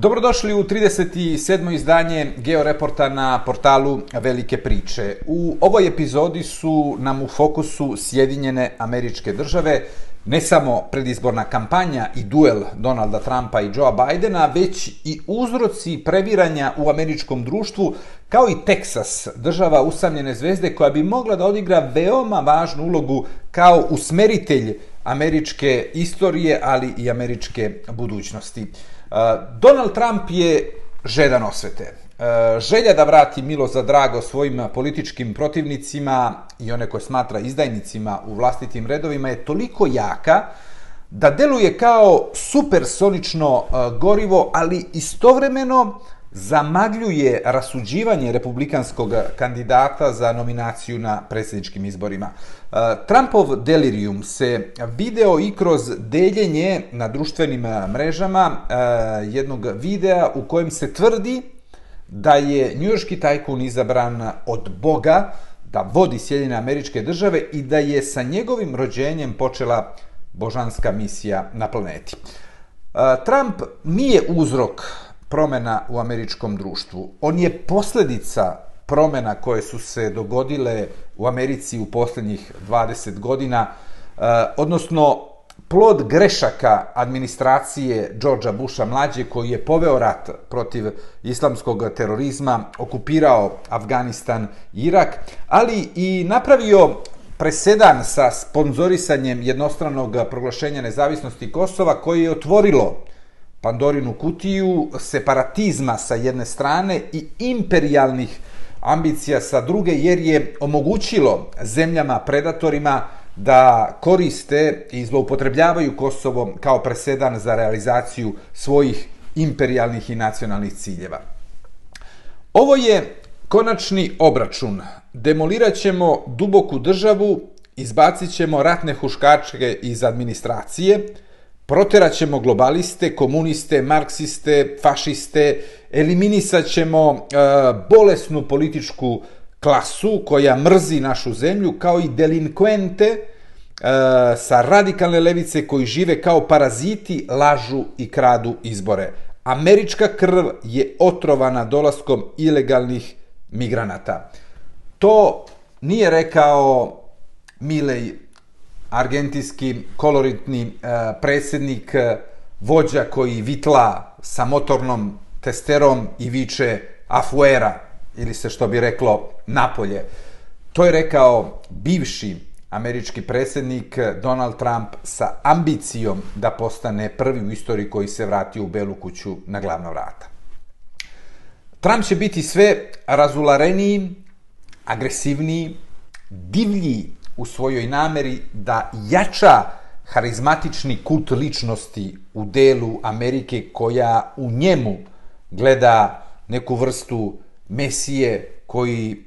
Dobrodošli u 37. izdanje Georeporta na portalu Velike priče. U ovoj epizodi su nam u fokusu Sjedinjene američke države, ne samo predizborna kampanja i duel Donalda Trumpa i Joea Bidena, već i uzroci previranja u američkom društvu, kao i Teksas, država usamljene zvezde koja bi mogla da odigra veoma važnu ulogu kao usmeritelj američke istorije, ali i američke budućnosti. Donald Trump je žedan osvete. Želja da vrati milo za drago svojim političkim protivnicima i one koje smatra izdajnicima u vlastitim redovima je toliko jaka da deluje kao supersonično gorivo, ali istovremeno zamagljuje rasuđivanje republikanskog kandidata za nominaciju na predsjedničkim izborima. E, Trumpov delirium se video i kroz deljenje na društvenim mrežama e, jednog videa u kojem se tvrdi da je njujorski tajkun izabran od Boga da vodi Sjedine američke države i da je sa njegovim rođenjem počela božanska misija na planeti. E, Trump nije uzrok promena u američkom društvu. On je posljedica promjena koje su se dogodile u Americi u posljednjih 20 godina, eh, odnosno plod grešaka administracije Georgea Busha mlađe koji je poveo rat protiv islamskog terorizma, okupirao Afganistan i Irak, ali i napravio presedan sa sponzorisanjem jednostranog proglašenja nezavisnosti Kosova koji je otvorilo Pandorinu kutiju separatizma sa jedne strane i imperialnih ambicija sa druge, jer je omogućilo zemljama predatorima da koriste i zloupotrebljavaju Kosovo kao presedan za realizaciju svojih imperialnih i nacionalnih ciljeva. Ovo je konačni obračun. Demolirat ćemo duboku državu, izbacit ćemo ratne huškačke iz administracije, proterat ćemo globaliste, komuniste, marksiste, fašiste, eliminisat ćemo e, bolesnu političku klasu koja mrzi našu zemlju, kao i delinkvente e, sa radikalne levice koji žive kao paraziti, lažu i kradu izbore. Američka krv je otrovana dolaskom ilegalnih migranata. To nije rekao Milej argentinski koloritni e, predsjednik, e, vođa koji vitla sa motornom testerom i viče afuera, ili se što bi reklo napolje. To je rekao bivši američki predsjednik e, Donald Trump sa ambicijom da postane prvi u istoriji koji se vrati u Belu kuću na glavna vrata. Trump će biti sve razulareniji, agresivniji, divlji u svojoj nameri da jača harizmatični kult ličnosti u delu Amerike koja u njemu gleda neku vrstu mesije koji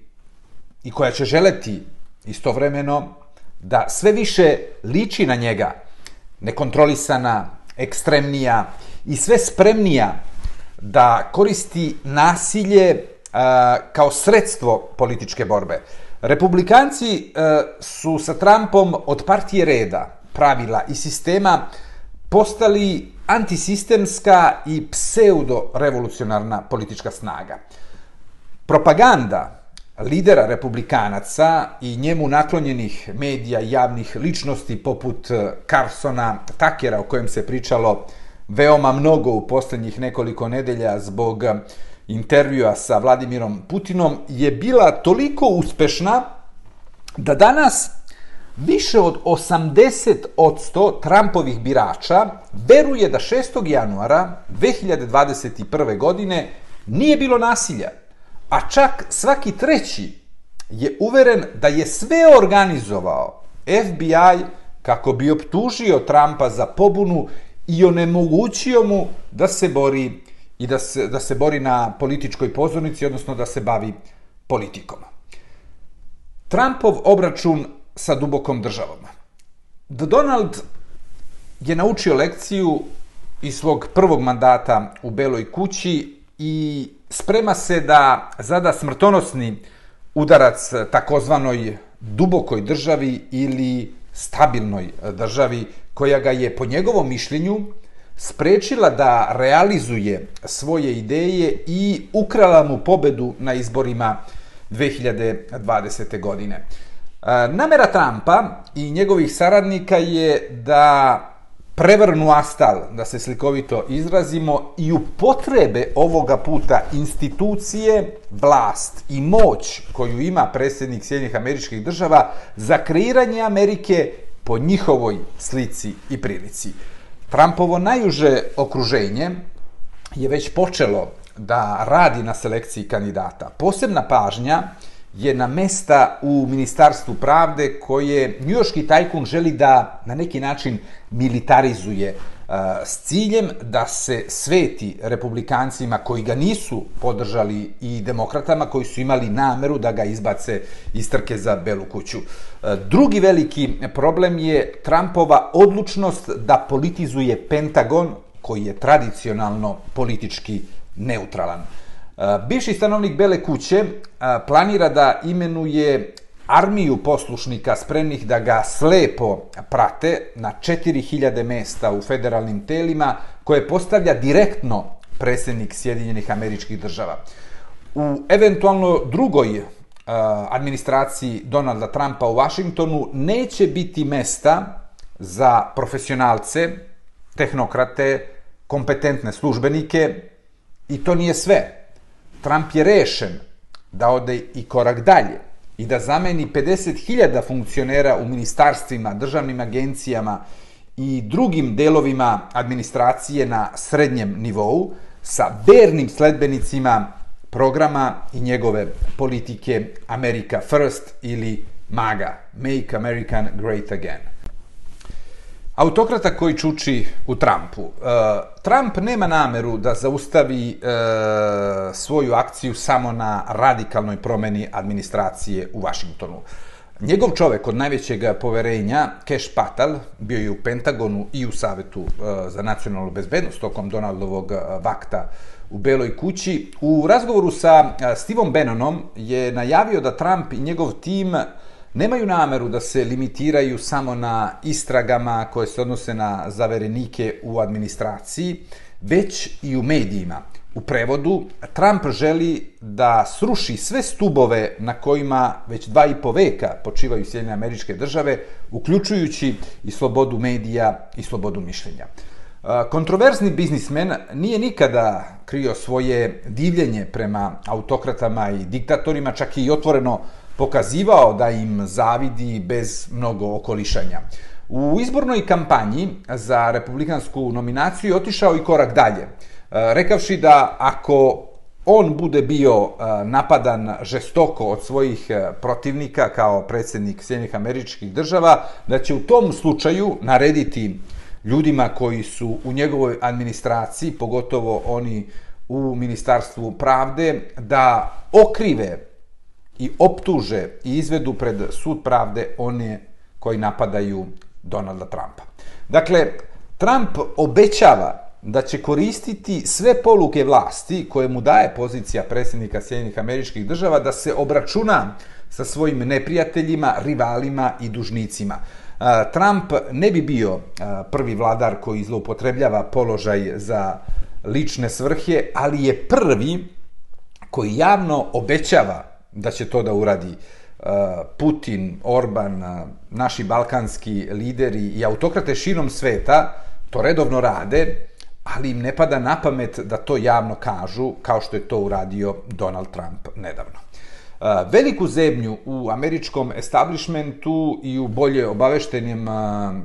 i koja će želeti istovremeno da sve više liči na njega, nekontrolisana, ekstremnija i sve spremnija da koristi nasilje a, kao sredstvo političke borbe. Republikanci e, su sa Trumpom od partije reda, pravila i sistema postali antisistemska i pseudo-revolucionarna politička snaga. Propaganda lidera republikanaca i njemu naklonjenih medija i javnih ličnosti poput e, Carsona Takera o kojem se pričalo veoma mnogo u posljednjih nekoliko nedelja zbog e, intervjua sa Vladimirom Putinom je bila toliko uspešna da danas više od 80 od 100 Trumpovih birača veruje da 6. januara 2021. godine nije bilo nasilja, a čak svaki treći je uveren da je sve organizovao FBI kako bi optužio Trumpa za pobunu i onemogućio mu da se bori i da se, da se bori na političkoj pozornici, odnosno da se bavi politikom. Trumpov obračun sa dubokom državom. Donald je naučio lekciju iz svog prvog mandata u Beloj kući i sprema se da zada smrtonosni udarac takozvanoj dubokoj državi ili stabilnoj državi koja ga je po njegovom mišljenju sprečila da realizuje svoje ideje i ukrala mu pobedu na izborima 2020. godine. E, namera Trumpa i njegovih saradnika je da prevrnu astal, da se slikovito izrazimo, i upotrebe ovoga puta institucije, vlast i moć koju ima predsjednik Sjedinjih američkih država za kreiranje Amerike po njihovoj slici i prilici. Trumpovo najuže okruženje je već počelo da radi na selekciji kandidata. Posebna pažnja je na mesta u Ministarstvu pravde koje njujoški tajkun želi da na neki način militarizuje s ciljem da se sveti republikancima koji ga nisu podržali i demokratama koji su imali nameru da ga izbace iz trke za Belu kuću. Drugi veliki problem je Trumpova odlučnost da politizuje Pentagon koji je tradicionalno politički neutralan. Bivši stanovnik Bele kuće planira da imenuje armiju poslušnika spremnih da ga slepo prate na 4000 mesta u federalnim telima koje postavlja direktno predsjednik Sjedinjenih američkih država. U eventualno drugoj eh, administraciji Donalda Trumpa u Vašingtonu neće biti mesta za profesionalce, tehnokrate, kompetentne službenike i to nije sve. Trump je rešen da ode i korak dalje i da zameni 50.000 funkcionera u ministarstvima, državnim agencijama i drugim delovima administracije na srednjem nivou sa vernim sledbenicima programa i njegove politike America First ili MAGA, Make American Great Again. Autokrata koji čuči u Trumpu. Uh, Trump nema nameru da zaustavi uh, svoju akciju samo na radikalnoj promeni administracije u Vašingtonu. Njegov čovek od najvećeg poverenja, Cash Patel, bio je u Pentagonu i u Savetu uh, za nacionalnu bezbednost tokom Donaldovog vakta u Beloj kući. U razgovoru sa Steveom Bannonom je najavio da Trump i njegov tim nemaju nameru da se limitiraju samo na istragama koje se odnose na zaverenike u administraciji, već i u medijima. U prevodu, Trump želi da sruši sve stubove na kojima već dva i po veka počivaju Sjedinje američke države, uključujući i slobodu medija i slobodu mišljenja. E, kontroverzni biznismen nije nikada krio svoje divljenje prema autokratama i diktatorima, čak i otvoreno pokazivao da im zavidi bez mnogo okolišanja. U izbornoj kampanji za republikansku nominaciju je otišao i korak dalje, e, rekavši da ako on bude bio e, napadan žestoko od svojih e, protivnika kao predsjednik Sjednjih američkih država, da će u tom slučaju narediti ljudima koji su u njegovoj administraciji, pogotovo oni u Ministarstvu pravde, da okrive i optuže i izvedu pred sud pravde one koji napadaju Donalda Trumpa. Dakle, Trump obećava da će koristiti sve poluke vlasti koje mu daje pozicija predsjednika Sjedinjenih američkih država da se obračuna sa svojim neprijateljima, rivalima i dužnicima. Trump ne bi bio prvi vladar koji zloupotrebljava položaj za lične svrhe, ali je prvi koji javno obećava da će to da uradi uh, Putin, Orban, uh, naši balkanski lideri i autokrate širom sveta to redovno rade, ali im ne pada na pamet da to javno kažu, kao što je to uradio Donald Trump nedavno. Uh, veliku zemlju u američkom establishmentu i u bolje obaveštenim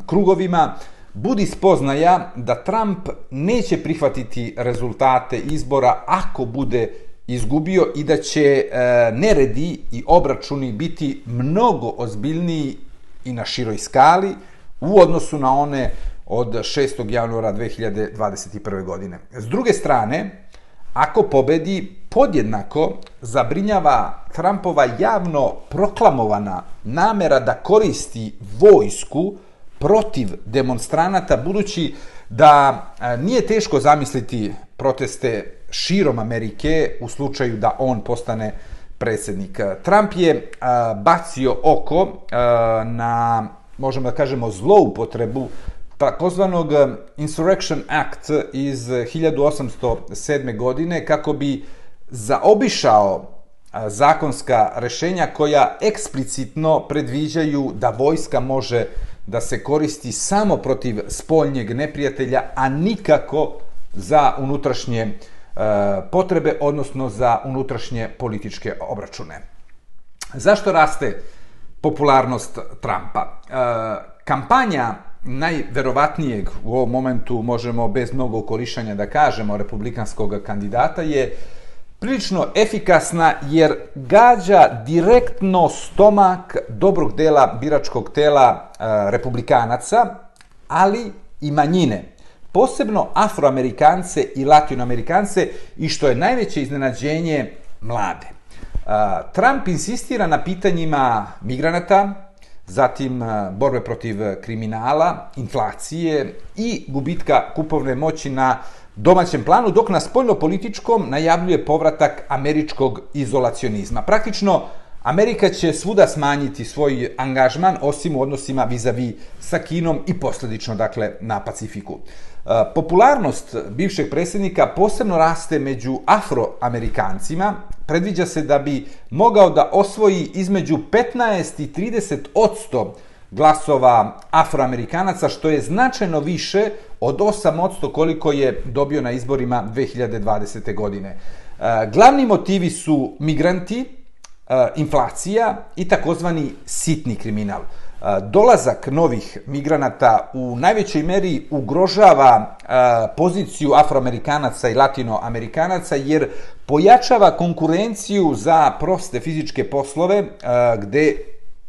krugovima budi spoznaja da Trump neće prihvatiti rezultate izbora ako bude izgubio i da će e, neredi i obračuni biti mnogo ozbiljniji i na široj skali u odnosu na one od 6. januara 2021. godine. S druge strane, ako pobedi, podjednako zabrinjava Trumpova javno proklamovana namera da koristi vojsku protiv demonstranata, budući da e, nije teško zamisliti proteste širom Amerike u slučaju da on postane predsjednik. Trump je bacio oko na, možemo da kažemo, zloupotrebu takozvanog Insurrection Act iz 1807. godine kako bi zaobišao zakonska rešenja koja eksplicitno predviđaju da vojska može da se koristi samo protiv spoljnjeg neprijatelja, a nikako za unutrašnje uh, E, potrebe, odnosno za unutrašnje političke obračune. Zašto raste popularnost Trumpa? E, kampanja najverovatnijeg u ovom momentu, možemo bez mnogo okolišanja da kažemo, republikanskog kandidata je prilično efikasna jer gađa direktno stomak dobrog dela biračkog tela e, republikanaca, ali i manjine. Posebno afroamerikance i latinoamerikance i što je najveće iznenađenje mlade. Trump insistira na pitanjima migranata, zatim borbe protiv kriminala, inflacije i gubitka kupovne moći na domaćem planu, dok na spoljno-političkom najavljuje povratak američkog izolacionizma. Praktično, Amerika će svuda smanjiti svoj angažman, osim u odnosima vizavi sa Kinom i posledično, dakle, na Pacifiku. Popularnost bivšeg predsjednika posebno raste među afroamerikancima. Predviđa se da bi mogao da osvoji između 15 i 30 odsto glasova afroamerikanaca, što je značajno više od 8% koliko je dobio na izborima 2020. godine. Glavni motivi su migranti, inflacija i takozvani sitni kriminal. Dolazak novih migranata u najvećoj meri ugrožava poziciju afroamerikanaca i latinoamerikanaca jer pojačava konkurenciju za proste fizičke poslove gde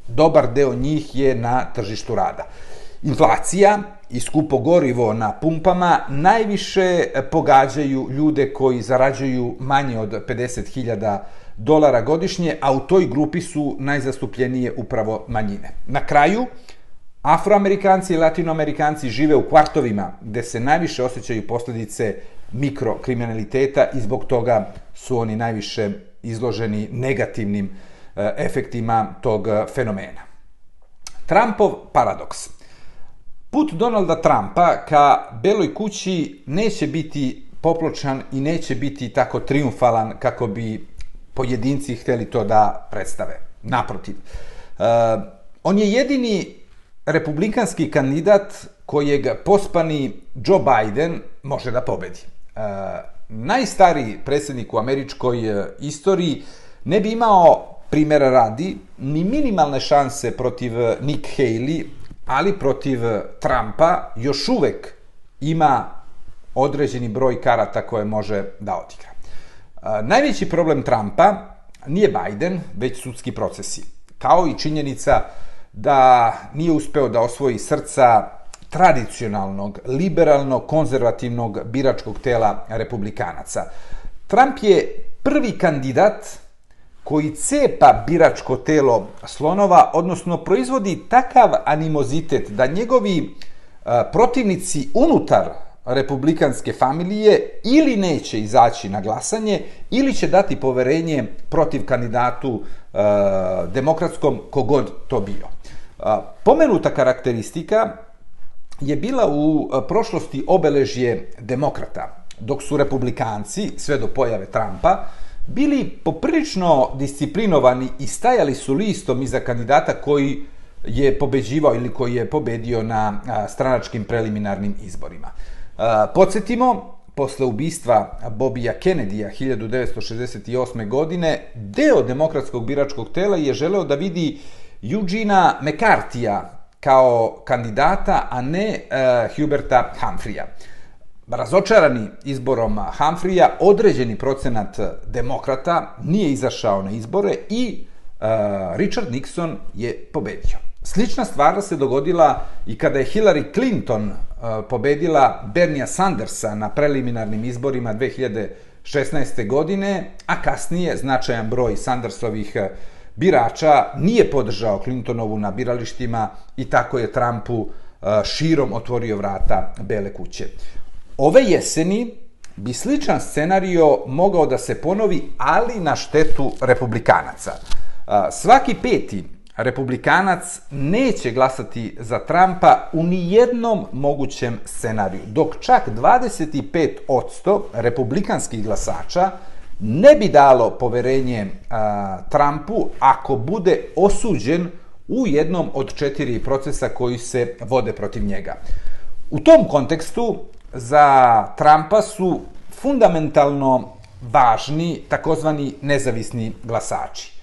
dobar deo njih je na tržištu rada. Inflacija i skupo gorivo na pumpama najviše pogađaju ljude koji zarađuju manje od 50.000 dolara godišnje, a u toj grupi su najzastupljenije upravo manjine. Na kraju, afroamerikanci i latinoamerikanci žive u kvartovima gde se najviše osjećaju posljedice mikrokriminaliteta i zbog toga su oni najviše izloženi negativnim e, efektima tog eh, fenomena. Trumpov paradoks – Put Donalda Trumpa ka Beloj kući neće biti popločan i neće biti tako triumfalan kako bi pojedinci hteli to da predstave. Naprotiv. Uh, on je jedini republikanski kandidat kojeg pospani Joe Biden može da pobedi. Uh, najstariji predsjednik u američkoj e, istoriji ne bi imao primjera radi ni minimalne šanse protiv Nick Haley, ali protiv Trumpa još uvek ima određeni broj karata koje može da odigra. Najveći problem Trumpa nije Biden, već sudski procesi. Kao i činjenica da nije uspeo da osvoji srca tradicionalnog, liberalno, konzervativnog biračkog tela republikanaca. Trump je prvi kandidat koji cepa biračko telo slonova, odnosno proizvodi takav animozitet da njegovi protivnici unutar republikanske familije ili neće izaći na glasanje ili će dati poverenje protiv kandidatu e, demokratskom kogod to bio. E, pomenuta karakteristika je bila u e, prošlosti obeležje demokrata, dok su republikanci, sve do pojave Trumpa, bili poprilično disciplinovani i stajali su listom iza kandidata koji je pobeđivao ili koji je pobedio na stranačkim preliminarnim izborima. Podsjetimo, posle ubistva Bobija Kennedyja 1968. godine, deo demokratskog biračkog tela je želeo da vidi Eugina McCarthyja kao kandidata, a ne uh, Huberta Humphreya razočarani izborom Humphreya, određeni procenat demokrata nije izašao na izbore i uh, Richard Nixon je pobedio. Slična stvar se dogodila i kada je Hillary Clinton Eh, pobedila Bernija Sandersa na preliminarnim izborima 2016. godine, a kasnije značajan broj Sandersovih eh, birača nije podržao Clintonovu na biralištima i tako je Trumpu eh, širom otvorio vrata Bele kuće. Ove jeseni bi sličan scenario mogao da se ponovi, ali na štetu republikanaca. Svaki peti republikanac neće glasati za Trumpa u nijednom mogućem scenariju, dok čak 25% republikanskih glasača ne bi dalo poverenje a, Trumpu ako bude osuđen u jednom od četiri procesa koji se vode protiv njega. U tom kontekstu za Trumpa su fundamentalno važni takozvani nezavisni glasači.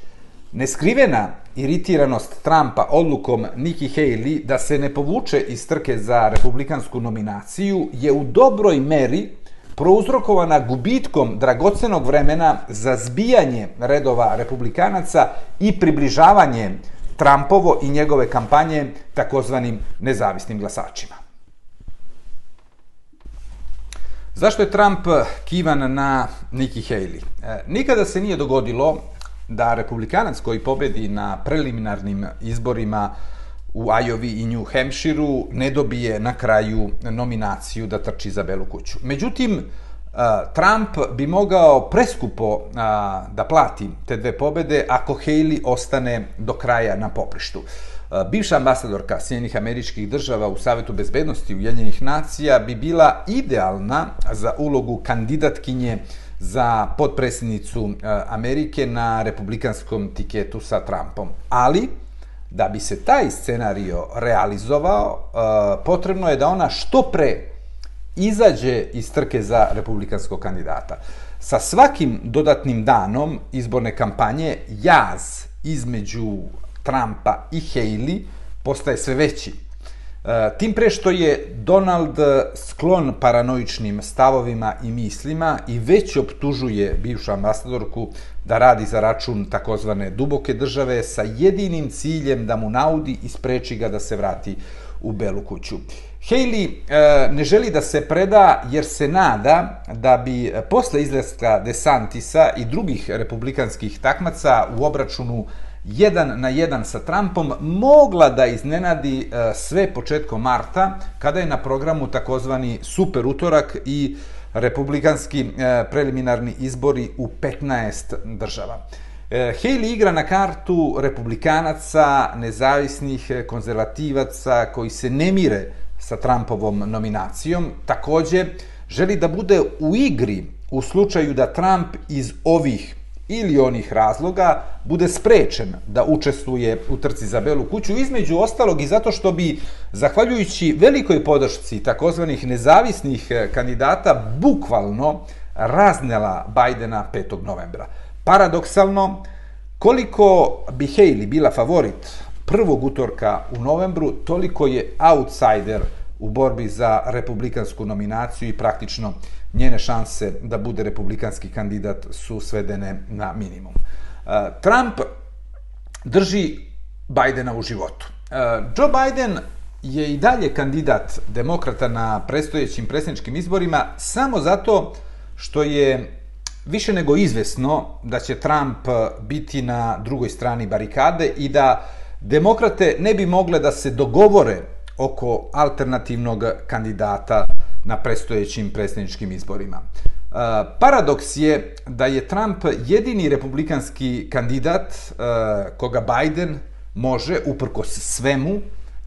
Neskrivena iritiranost Trumpa odlukom Nikki Haley da se ne povuče iz trke za republikansku nominaciju je u dobroj meri prouzrokovana gubitkom dragocenog vremena za zbijanje redova republikanaca i približavanje Trumpovo i njegove kampanje takozvanim nezavisnim glasačima. Zašto je Trump kivan na Nikki Haley? E, nikada se nije dogodilo da republikanac koji pobedi na preliminarnim izborima u Iowa i New Hampshireu ne dobije na kraju nominaciju da trči za Belu kuću. Međutim, Trump bi mogao preskupo da plati te dve pobede ako Haley ostane do kraja na poprištu. Bivša ambasadorka Sjedinjenih američkih država u Savetu bezbednosti Ujedinjenih nacija bi bila idealna za ulogu kandidatkinje za potpredsjednicu e, Amerike na republikanskom tiketu sa Trumpom. Ali, da bi se taj scenario realizovao, e, potrebno je da ona što pre izađe iz trke za republikanskog kandidata. Sa svakim dodatnim danom izborne kampanje jaz između Trumpa i Haley postaje sve veći. E, tim pre što je Donald sklon paranoičnim stavovima i mislima i već optužuje bivšu ambasadorku da radi za račun takozvane duboke države sa jedinim ciljem da mu naudi i spreči ga da se vrati u Belu kuću. Haley e, ne želi da se preda jer se nada da bi posle izlaska DeSantisa i drugih republikanskih takmaca u obračunu jedan na jedan sa Trumpom mogla da iznenadi e, sve početkom marta kada je na programu takozvani super utorak i republikanski e, preliminarni izbori u 15 država. E, Haley igra na kartu republikanaca, nezavisnih konzervativaca koji se ne mire sa Trumpovom nominacijom. Takođe, želi da bude u igri u slučaju da Trump iz ovih ili onih razloga bude sprečen da učestvuje u trci za Belu kuću, između ostalog i zato što bi, zahvaljujući velikoj podršci takozvanih nezavisnih e, kandidata, bukvalno raznela Bajdena 5. novembra. Paradoksalno, koliko bi Haley bila favorit prvog utorka u novembru, toliko je outsider u borbi za republikansku nominaciju i praktično njene šanse da bude republikanski kandidat su svedene na minimum. E, Trump drži Bajdena u životu. E, Joe Biden je i dalje kandidat demokrata na predstojećim predsjedničkim izborima samo zato što je više nego izvesno da će Trump biti na drugoj strani barikade i da demokrate ne bi mogle da se dogovore oko alternativnog kandidata na predstojećim predsjedničkim izborima. E, paradoks je da je Trump jedini republikanski kandidat e, koga Biden može, uprkos svemu,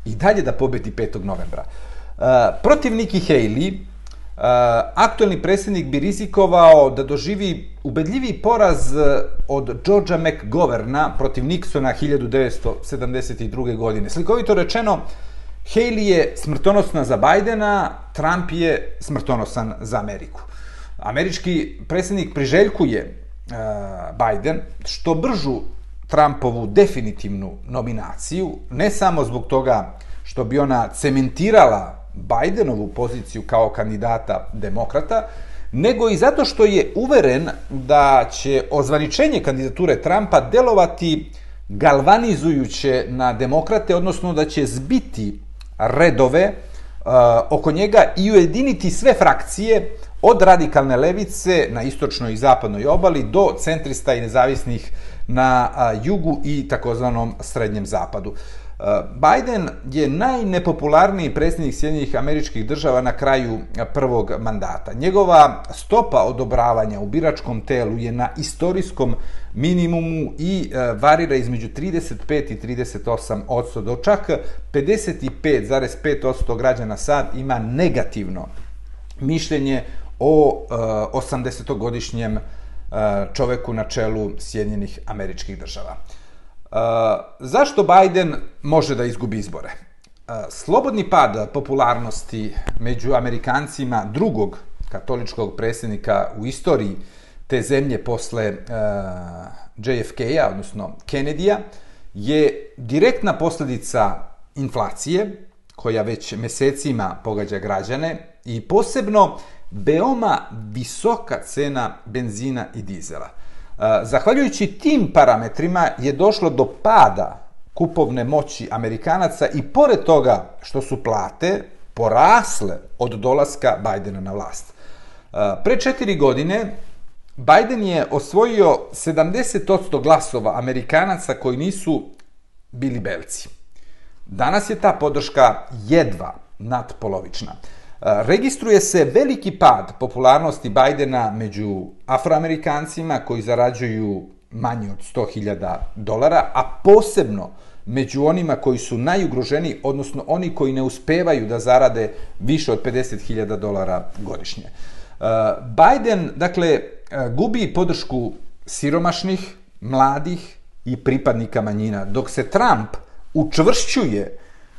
i dalje da pobedi 5. novembra. E, protiv Nikki Haley, e, aktuelni predsjednik bi rizikovao da doživi ubedljivi poraz od Georgia McGoverna protiv Nixona 1972. godine. Slikovito rečeno, Haley je smrtonosna za Bajdena, Trump je smrtonosan za Ameriku. Američki predsjednik priželjkuje uh, Biden što bržu Trumpovu definitivnu nominaciju, ne samo zbog toga što bi ona cementirala Bidenovu poziciju kao kandidata demokrata, nego i zato što je uveren da će ozvaničenje kandidature Trumpa delovati galvanizujuće na demokrate, odnosno da će zbiti redove uh, oko njega i ujediniti sve frakcije od radikalne levice na istočnoj i zapadnoj obali do centrista i nezavisnih na uh, jugu i takozvanom srednjem zapadu. Uh, Biden je najnepopularniji predsjednik Sjedinjenih američkih država na kraju prvog mandata. Njegova stopa odobravanja u biračkom telu je na istorijskom minimumu i e, varira između 35 i 38 odsto, do čak 55,5 građana sad ima negativno mišljenje o e, 80-godišnjem e, čoveku na čelu Sjedinjenih američkih država. Zašto Biden može da izgubi izbore? Slobodni pad popularnosti među Amerikancima drugog katoličkog predsjednika u istoriji te zemlje posle eh, JFK-a, odnosno Kennedy-a, je direktna posljedica inflacije, koja već mesecima pogađa građane, i posebno veoma visoka cena benzina i dizela. Eh, zahvaljujući tim parametrima je došlo do pada kupovne moći Amerikanaca i pored toga što su plate porasle od dolaska Bajdena na vlast. Eh, pre četiri godine Biden je osvojio 70% glasova Amerikanaca koji nisu bili belci. Danas je ta podrška jedva nadpolovična. E, registruje se veliki pad popularnosti Bajdena među afroamerikancima koji zarađuju manje od 100.000 dolara, a posebno među onima koji su najugroženiji, odnosno oni koji ne uspevaju da zarade više od 50.000 dolara godišnje. E, Biden, dakle, E, gubi podršku siromašnih, mladih i pripadnika manjina, dok se Trump učvršćuje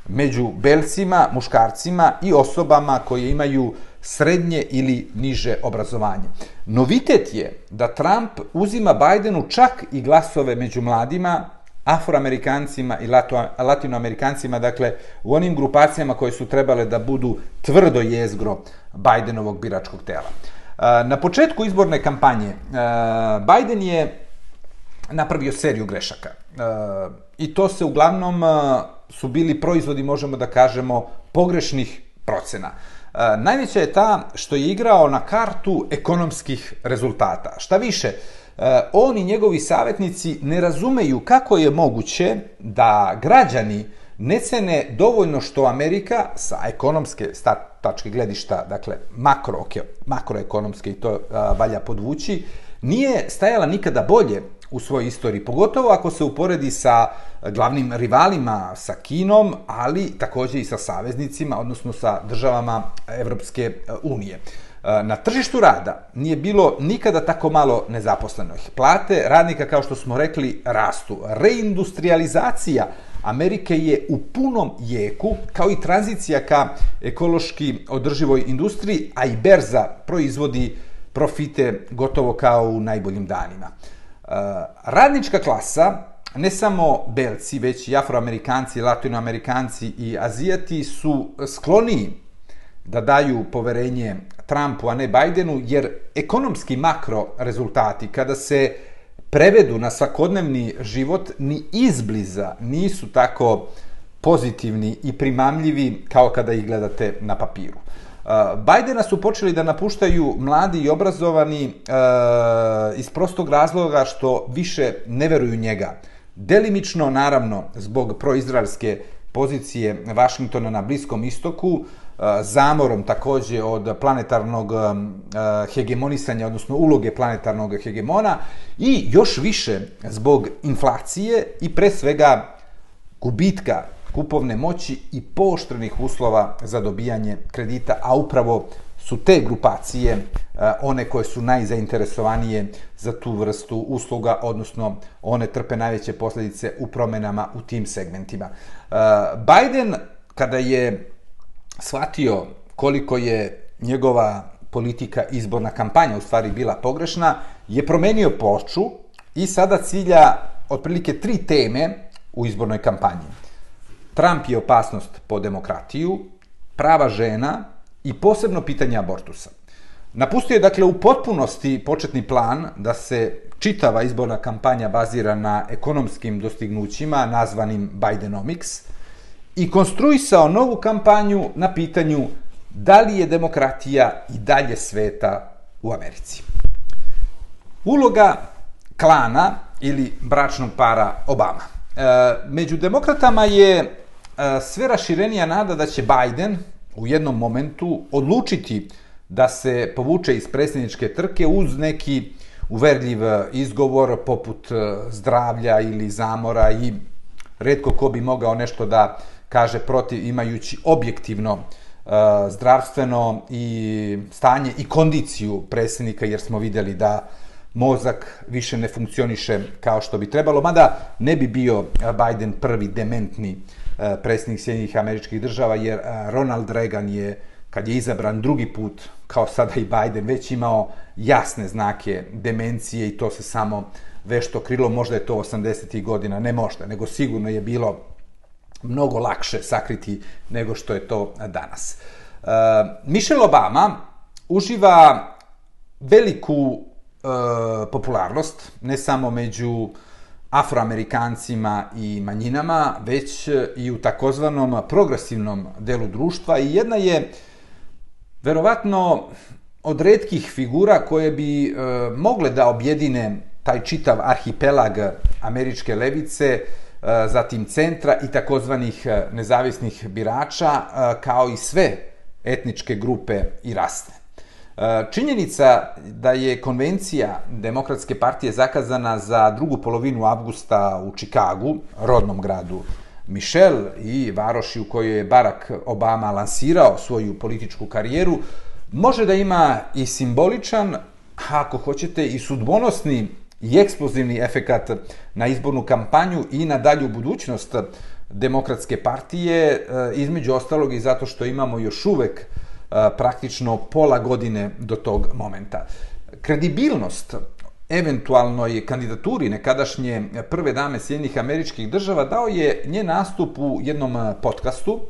među belcima, muškarcima i osobama koje imaju srednje ili niže obrazovanje. Novitet je da Trump uzima Bidenu čak i glasove među mladima, afroamerikancima i latinoamerikancima, dakle u onim grupacijama koje su trebale da budu tvrdo jezgro Bidenovog biračkog tela. Na početku izborne kampanje Biden je napravio seriju grešaka. I to se uglavnom su bili proizvodi, možemo da kažemo, pogrešnih procena. Najveća je ta što je igrao na kartu ekonomskih rezultata. Šta više, on i njegovi savjetnici ne razumeju kako je moguće da građani ne cene dovoljno što Amerika sa ekonomske tačke gledišta, dakle makro, makroekonomske i to valja podvući, nije stajala nikada bolje u svojoj istoriji, pogotovo ako se uporedi sa glavnim rivalima, sa Kinom, ali također i sa saveznicima, odnosno sa državama Evropske e, unije. E, na tržištu rada nije bilo nikada tako malo nezaposlenih. Plate radnika, kao što smo rekli, rastu. Reindustrializacija Amerike je u punom jeku, kao i tranzicija ka ekološki održivoj industriji, a i berza proizvodi profite gotovo kao u najboljim danima. Uh, radnička klasa, ne samo belci, već i afroamerikanci, latinoamerikanci i azijati su skloni da daju poverenje Trumpu, a ne Bidenu, jer ekonomski makro rezultati, kada se prevedu na svakodnevni život, ni izbliza nisu tako pozitivni i primamljivi kao kada ih gledate na papiru. Uh, Bajdena su počeli da napuštaju mladi i obrazovani uh, iz prostog razloga što više ne veruju njega. Delimično, naravno, zbog proizraelske pozicije Vašingtona na Bliskom istoku, zamorom takođe od planetarnog hegemonisanja, odnosno uloge planetarnog hegemona i još više zbog inflacije i pre svega gubitka kupovne moći i pooštrenih uslova za dobijanje kredita, a upravo su te grupacije one koje su najzainteresovanije za tu vrstu usluga, odnosno one trpe najveće posljedice u promenama u tim segmentima. Biden, kada je shvatio koliko je njegova politika, izborna kampanja u stvari bila pogrešna, je promenio poču i sada cilja otprilike tri teme u izbornoj kampanji. Trump je opasnost po demokratiju, prava žena i posebno pitanje abortusa. Napustio je dakle u potpunosti početni plan da se čitava izborna kampanja bazira na ekonomskim dostignućima nazvanim Bidenomics i konstruisao novu kampanju na pitanju da li je demokratija i dalje sveta u Americi. Uloga klana ili bračnog para Obama. E, među demokratama je e, sve raširenija nada da će Biden u jednom momentu odlučiti da se povuče iz predsjedničke trke uz neki uverljiv izgovor poput e, zdravlja ili zamora i redko ko bi mogao nešto da kaže protiv imajući objektivno e, zdravstveno i stanje i kondiciju predsjednika jer smo vidjeli da mozak više ne funkcioniše kao što bi trebalo, mada ne bi bio e, Biden prvi dementni e, predsjednik Sjedinjih američkih država, jer Ronald Reagan je, kad je izabran drugi put, kao sada i Biden, već imao jasne znake demencije i to se samo vešto krilo, možda je to 80. godina, ne možda, nego sigurno je bilo mnogo lakše sakriti nego što je to danas. E, Michelle Obama uživa veliku E, popularnost, ne samo među afroamerikancima i manjinama, već i u takozvanom progresivnom delu društva i jedna je verovatno od redkih figura koje bi e, mogle da objedine taj čitav arhipelag američke levice, e, E, zatim centra i takozvanih e, nezavisnih birača, e, kao i sve etničke grupe i rasne. Činjenica da je konvencija Demokratske partije zakazana za drugu polovinu avgusta u Čikagu, rodnom gradu Michel i varoši u kojoj je Barack Obama lansirao svoju političku karijeru, može da ima i simboličan, ako hoćete, i sudbonosni i eksplozivni efekat na izbornu kampanju i na dalju budućnost Demokratske partije, e, između ostalog i zato što imamo još uvek e, praktično pola godine do tog momenta. Kredibilnost eventualnoj kandidaturi nekadašnje prve dame Sjedinih američkih država dao je njen nastup u jednom podcastu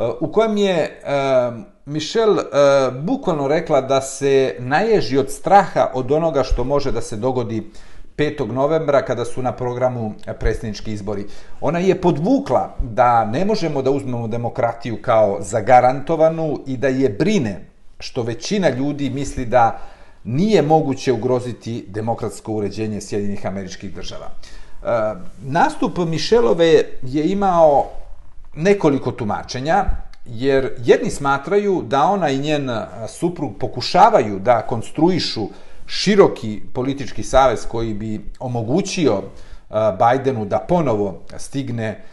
Eh, u kojem je eh, Michelle eh, bukvalno rekla da se naježi od straha od onoga što može da se dogodi 5. novembra kada su na programu predsjednički izbori. Ona je podvukla da ne možemo da uzmemo demokratiju kao zagarantovanu i da je brine što većina ljudi misli da nije moguće ugroziti demokratsko uređenje Sjedinih američkih država. E, nastup Mišelove je imao nekoliko tumačenja, jer jedni smatraju da ona i njen suprug pokušavaju da konstruišu široki politički savez koji bi omogućio Bajdenu da ponovo stigne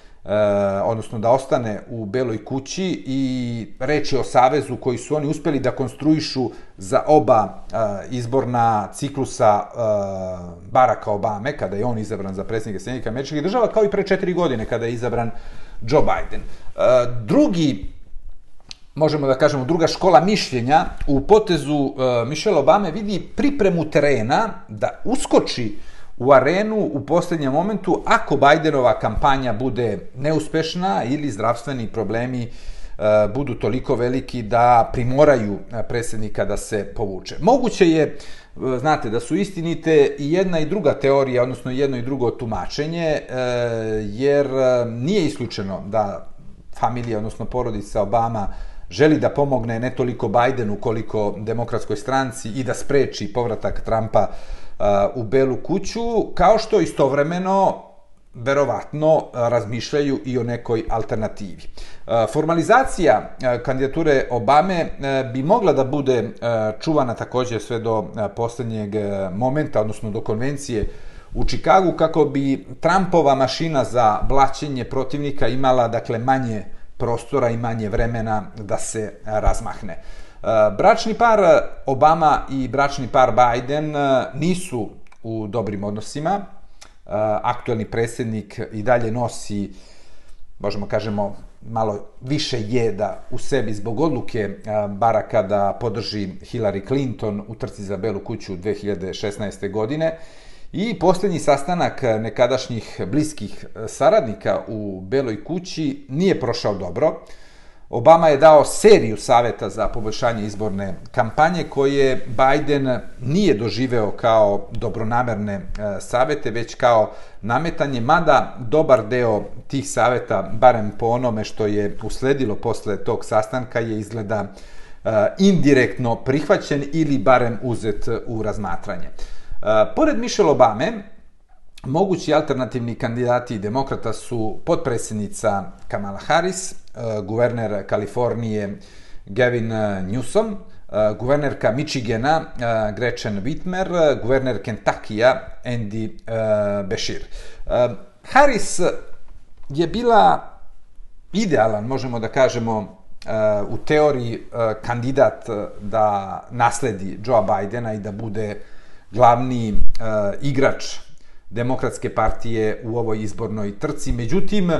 odnosno da ostane u Beloj kući i reći o savezu koji su oni uspeli da konstruišu za oba izborna ciklusa Baracka Obame, kada je on izabran za predsjednika Sjedinjika američkih država, kao i pre četiri godine kada je izabran Joe Biden. E, drugi možemo da kažemo, druga škola mišljenja u potezu e, Michelle Obame vidi pripremu terena da uskoči u arenu u posljednjem momentu ako Bidenova kampanja bude neuspešna ili zdravstveni problemi uh, budu toliko veliki da primoraju predsjednika da se povuče. Moguće je, E, znate, da su istinite i jedna i druga teorija, odnosno jedno i drugo tumačenje, e, jer e, nije isključeno da familija, odnosno porodica Obama želi da pomogne ne toliko Bidenu koliko demokratskoj stranci i da spreči povratak Trumpa u Belu kuću, kao što istovremeno verovatno eh, razmišljaju i o nekoj alternativi. Eh, formalizacija eh, kandidature Obame bi mogla da bude čuvana također sve do posljednjeg momenta, odnosno do konvencije u Čikagu, kako bi Trumpova mašina za blaćenje protivnika imala dakle manje prostora i manje vremena da se razmahne. Bračni par Obama i bračni par Biden nisu u dobrim odnosima. Eh, e, aktuelni predsjednik i dalje nosi, možemo kažemo, malo više jeda u sebi zbog odluke eh, Baraka da podrži Hillary Clinton u trci za Belu kuću 2016. godine. I posljednji sastanak eh, nekadašnjih bliskih saradnika u Beloj kući nije prošao dobro. Obama je dao seriju saveta za poboljšanje izborne kampanje koje Biden nije doživeo kao dobronamerne e, savete, već kao nametanje, mada dobar deo tih saveta, barem po onome što je usledilo posle tog sastanka, je izgleda e, indirektno prihvaćen ili barem uzet u razmatranje. E, pored Michelle Obame, mogući alternativni kandidati demokrata su potpredsjednica Kamala Harris, e, guverner Kalifornije Gavin Newsom, e, guvernerka Michigana e, Gretchen Whitmer, guverner Kentakija Andy Beshear. Harris je bila idealan, možemo da kažemo, u teoriji kandidat da nasledi Joe Bidena i da bude glavni igrač demokratske partije u ovoj izbornoj trci. Međutim,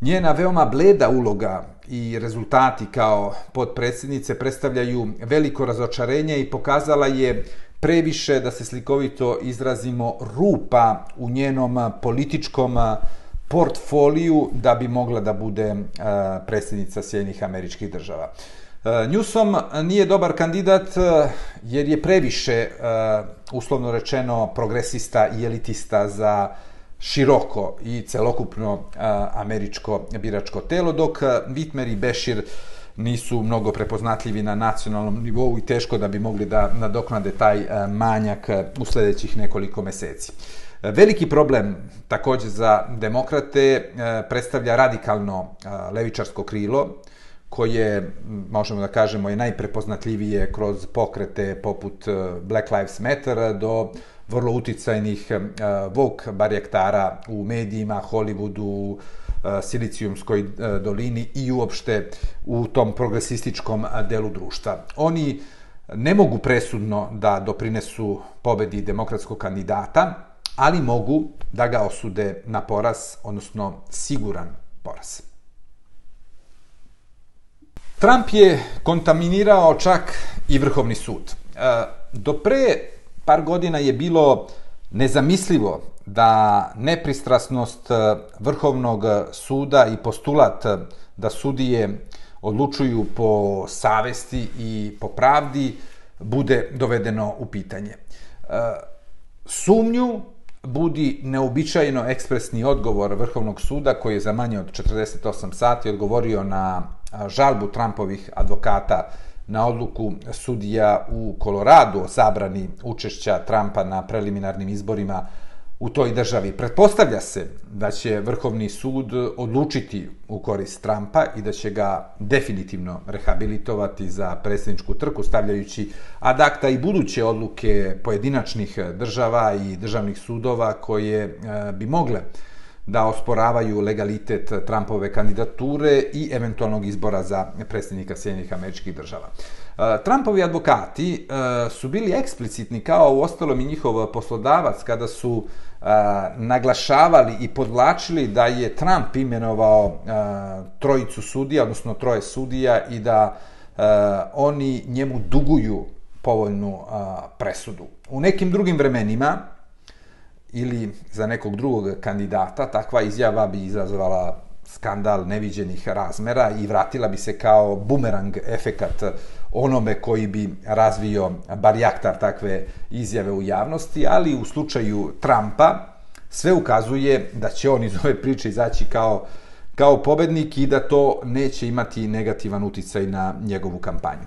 njena veoma bleda uloga i rezultati kao podpredsjednice predstavljaju veliko razočarenje i pokazala je previše, da se slikovito izrazimo, rupa u njenom političkom portfoliju da bi mogla da bude predsjednica Sjedinih američkih država. E, Newsom nije dobar kandidat e, jer je previše, e, uslovno rečeno, progresista i elitista za široko i celokupno američko biračko telo, dok Whitmer i Bešir nisu mnogo prepoznatljivi na nacionalnom nivou i teško da bi mogli da nadoknade taj manjak u sledećih nekoliko meseci. Veliki problem takođe za demokrate predstavlja radikalno levičarsko krilo, koje, možemo da kažemo, je najprepoznatljivije kroz pokrete poput eh, Black Lives Matter do vrlo uticajnih eh, vok barjektara u medijima, Hollywoodu, eh, Silicijumskoj dolini i uopšte u tom progresističkom delu društva. Oni ne mogu presudno da doprinesu pobedi demokratskog kandidata, ali mogu da ga osude na poraz, odnosno siguran poraz. Trump je kontaminirao čak i Vrhovni sud. E, do pre par godina je bilo nezamislivo da nepristrasnost e, Vrhovnog e, suda i postulat da sudije odlučuju po savesti i po pravdi bude dovedeno u pitanje. Sumnju budi neobičajno ekspresni odgovor Vrhovnog suda koji je za manje od 48 sati odgovorio na žalbu Trumpovih advokata na odluku sudija u Koloradu o zabrani učešća Trumpa na preliminarnim izborima u toj državi. Pretpostavlja se da će Vrhovni sud odlučiti u korist Trumpa i da će ga definitivno rehabilitovati za predsjedničku trku, stavljajući ad acta i buduće odluke pojedinačnih država i državnih sudova koje e, bi mogle da osporavaju legalitet Trumpove kandidature i eventualnog izbora za predsjednika Sjedinjenih američkih država. E, Trumpovi advokati e, su bili eksplicitni kao u ostalom i njihov poslodavac kada su naglašavali i podvlačili da je Trump imenovao trojicu sudija, odnosno troje sudija i da oni njemu duguju povoljnu presudu. U nekim drugim vremenima, ili za nekog drugog kandidata, takva izjava bi izazvala skandal neviđenih razmera i vratila bi se kao bumerang efekat onome koji bi razvio barjaktar takve izjave u javnosti, ali u slučaju Trumpa sve ukazuje da će on iz ove priče izaći kao, kao pobednik i da to neće imati negativan uticaj na njegovu kampanju.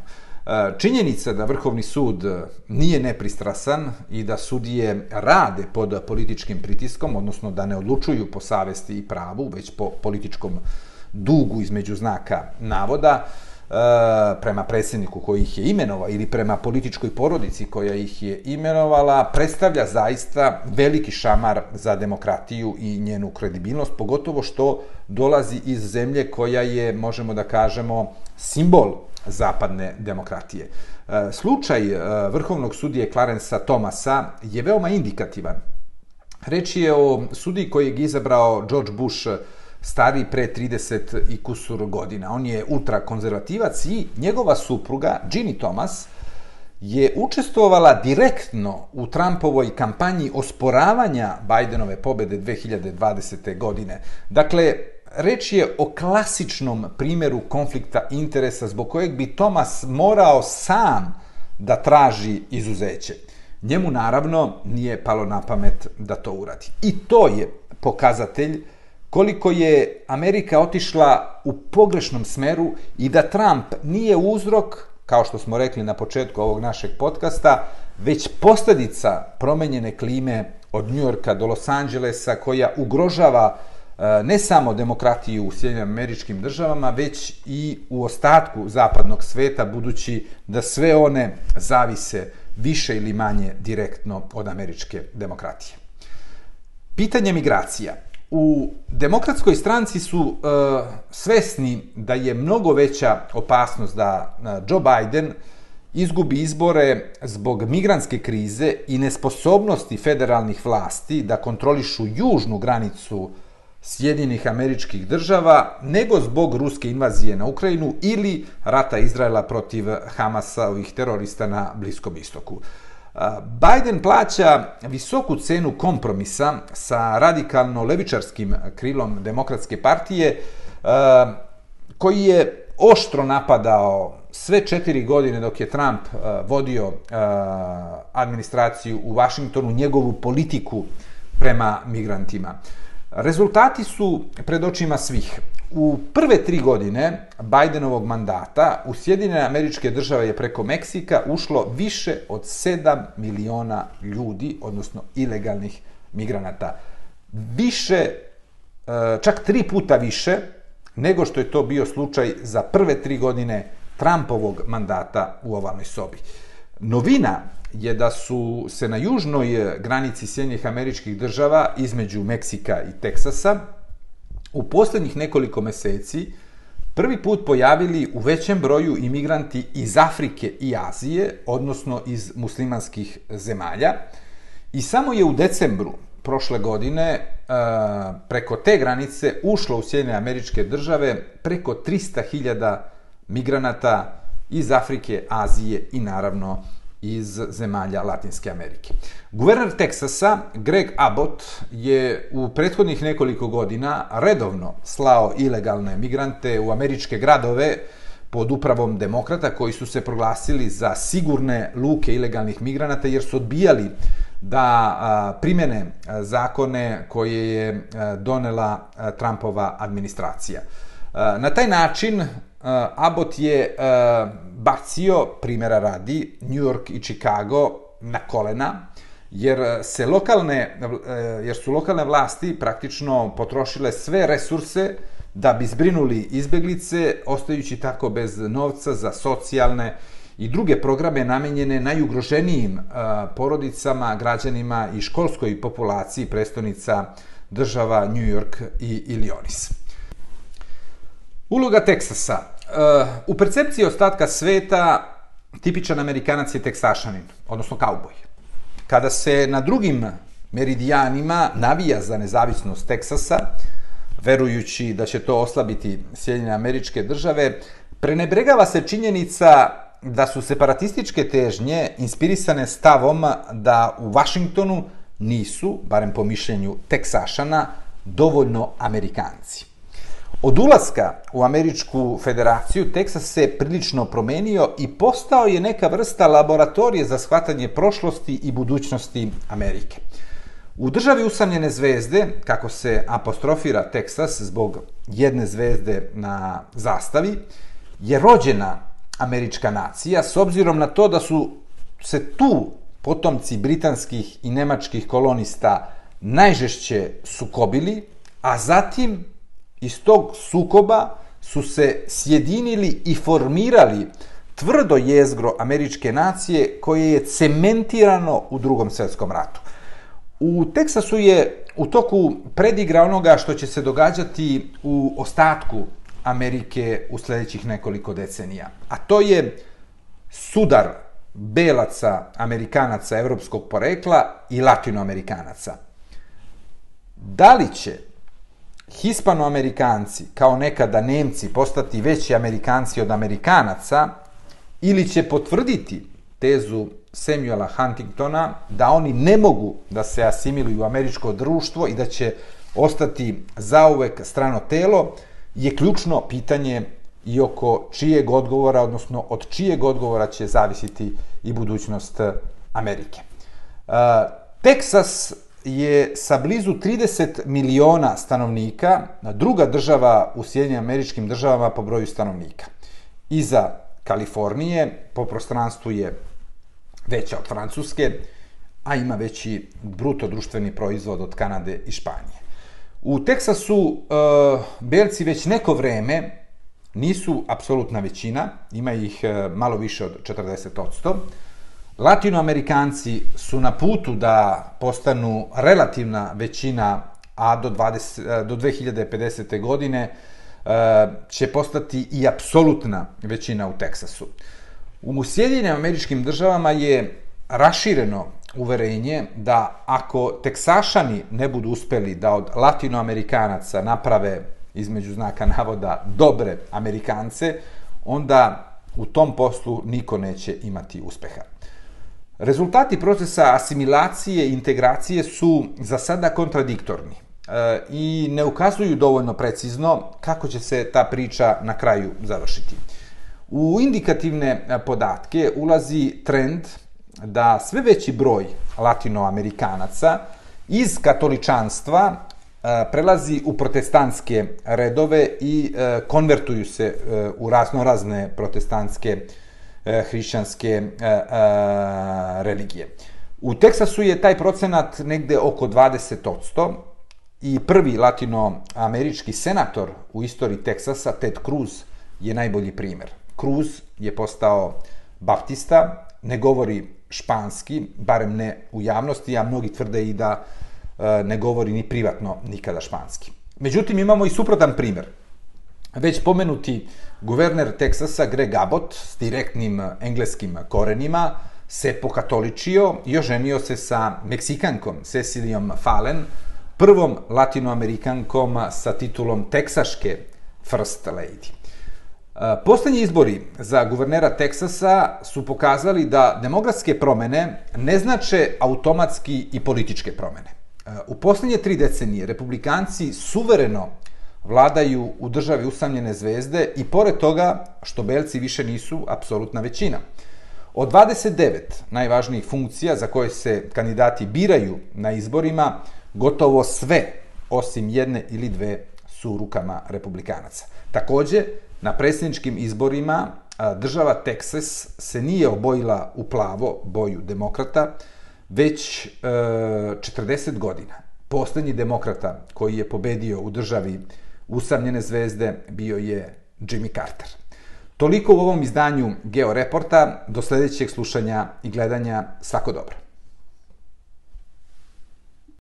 Činjenica da Vrhovni sud e, nije nepristrasan i da sudije rade pod političkim pritiskom, odnosno da ne odlučuju po savesti i pravu, već po političkom dugu između znaka navoda, e, prema predsjedniku koji ih je imenovao ili prema političkoj porodici koja ih je imenovala, predstavlja zaista veliki šamar za demokratiju i njenu kredibilnost, pogotovo što dolazi iz zemlje koja je, možemo da kažemo, simbol zapadne demokratije. E, slučaj e, vrhovnog sudije Clarensa Tomasa je veoma indikativan. Reč je o sudiji kojeg je izabrao George Bush e, stari pre 30 i kusur godina. On je ultrakonzervativac i njegova supruga, Ginny Thomas, je učestvovala direktno u Trumpovoj kampanji osporavanja Bidenove pobede 2020. godine. Dakle, reč je o klasičnom primjeru konflikta interesa zbog kojeg bi Tomas morao sam da traži izuzeće. Njemu naravno nije palo na pamet da to uradi. I to je pokazatelj koliko je Amerika otišla u pogrešnom smeru i da Trump nije uzrok, kao što smo rekli na početku ovog našeg podcasta, već posljedica promenjene klime od Njujorka do Los Angelesa, koja ugrožava uh, E, ne samo demokratiju u Sjedinim američkim državama, već i u ostatku zapadnog sveta, budući da sve one zavise više ili manje direktno od američke demokratije. Pitanje migracija. U demokratskoj stranci su e, svesni da je mnogo veća opasnost da e, Joe Biden izgubi izbore zbog migrantske krize i nesposobnosti federalnih vlasti da kontrolišu južnu granicu Sjedinih američkih država, nego zbog ruske invazije na Ukrajinu ili rata Izraela protiv Hamasa, ovih terorista na Bliskom istoku. Biden plaća visoku cenu kompromisa sa radikalno levičarskim krilom demokratske partije, koji je oštro napadao sve četiri godine dok je Trump vodio administraciju u Vašingtonu, njegovu politiku prema migrantima. Rezultati su pred očima svih. U prve tri godine Bidenovog mandata u Sjedinjene američke države je preko Meksika ušlo više od 7 miliona ljudi, odnosno ilegalnih migranata. Više, e, čak tri puta više nego što je to bio slučaj za prve tri godine Trumpovog mandata u ovalnoj sobi. Novina je da su se na južnoj eh, granici Sjedinjenih američkih država između Meksika i Teksasa u posljednjih nekoliko meseci prvi put pojavili u većem broju imigranti iz Afrike i Azije, odnosno iz muslimanskih zemalja. I samo je u decembru prošle godine eh, preko te granice ušlo u Sjedinjene američke države preko 300.000 migranata iz Afrike, Azije i naravno iz zemalja Latinske Amerike. Guverner Teksasa, Greg Abbott, je u prethodnih nekoliko godina redovno slao ilegalne migrante u američke gradove pod upravom demokrata koji su se proglasili za sigurne luke ilegalnih migranata jer su odbijali da primene zakone koje je donela Trumpova administracija. Na taj način Eh, Abbott je eh, bacio, primjera radi, New York i Chicago na kolena, jer eh, se lokalne, jer su lokalne vlasti praktično potrošile sve resurse da bi zbrinuli izbeglice, ostajući tako bez novca za socijalne i druge programe namenjene najugroženijim porodicama, građanima i školskoj populaciji prestonica država New York i Illinois. Uloga Teksasa. Uh, u percepciji ostatka sveta tipičan Amerikanac je teksašanin, odnosno kauboj. Kada se na drugim meridijanima navija za nezavisnost Teksasa, verujući da će to oslabiti Sjedinjene američke države, prenebregava se činjenica da su separatističke težnje inspirisane stavom da u Vašingtonu nisu, barem po mišljenju Teksašana, dovoljno Amerikanci. Od ulaska u Američku federaciju, Teksas se prilično promenio i postao je neka vrsta laboratorije za shvatanje prošlosti i budućnosti Amerike. U državi usamljene zvezde, kako se apostrofira Teksas zbog jedne zvezde na zastavi, je rođena američka nacija s obzirom na to da su se tu potomci britanskih i nemačkih kolonista najžešće sukobili, a zatim iz tog sukoba su se sjedinili i formirali tvrdo jezgro američke nacije koje je cementirano u drugom svjetskom ratu. U Teksasu je u toku predigra onoga što će se događati u ostatku Amerike u sljedećih nekoliko decenija. A to je sudar belaca, amerikanaca evropskog porekla i latinoamerikanaca. Da li će hispanoamerikanci, kao nekada Nemci, postati veći Amerikanci od Amerikanaca, ili će potvrditi tezu Samuela Huntingtona da oni ne mogu da se asimiluju u američko društvo i da će ostati zauvek strano telo, je ključno pitanje i oko čijeg odgovora, odnosno od čijeg odgovora će zavisiti i budućnost Amerike. Uh, Teksas je sa blizu 30 miliona stanovnika druga država u Sjedinjenim američkim državama po broju stanovnika. Iza Kalifornije po prostranstvu je veća od Francuske, a ima veći bruto društveni proizvod od Kanade i Španije. U Teksasu e, belci već neko vreme nisu apsolutna većina, ima ih e, malo više od 40%. Latinoamerikanci su na putu da postanu relativna većina, a do, 20, e, do 2050. godine e, će postati i apsolutna većina u Teksasu. U Sjedinjenim američkim državama je rašireno uverenje da ako teksašani ne budu uspeli da od latinoamerikanaca naprave između znaka navoda dobre amerikance, onda u tom poslu niko neće imati uspeha. Rezultati procesa asimilacije i integracije su za sada kontradiktorni e, i ne ukazuju dovoljno precizno kako će se ta priča na kraju završiti. U indikativne eh, podatke ulazi trend da sve veći broj latinoamerikanaca iz katoličanstva eh, prelazi u protestantske redove i konvertuju se u raznorazne protestantske E, hrišćanske e, e, religije. U Teksasu je taj procenat negde oko 20% i prvi latinoamerički senator u istoriji Teksasa, Ted Cruz, je najbolji primer. Cruz je postao baptista, ne govori španski, barem ne u javnosti, a mnogi tvrde i da ne govori ni privatno nikada španski. Međutim, imamo i suprotan primjer. Već pomenuti guverner Teksasa Greg Abbott s direktnim eh, engleskim korenima se pokatoličio i oženio se sa Meksikankom Cecilijom Fallen, prvom latinoamerikankom eh, sa titulom teksaške First Lady. Eh, Poslednji izbori za guvernera Teksasa su pokazali da demografske promene ne znače automatski i političke promene. U posljednje tri decenije republikanci suvereno vladaju u državi usamljene zvezde i pored toga što belci više nisu apsolutna većina. Od 29 najvažnijih funkcija za koje se kandidati biraju na izborima, gotovo sve, osim jedne ili dve, su u rukama republikanaca. Takođe, Na predsjedničkim izborima država Teksas se nije obojila u plavo boju demokrata, već e, 40 godina. Poslednji demokrata koji je pobedio u državi usamljene zvezde bio je Jimmy Carter. Toliko u ovom izdanju Georeporta. Do sljedećeg slušanja i gledanja. Svako dobro.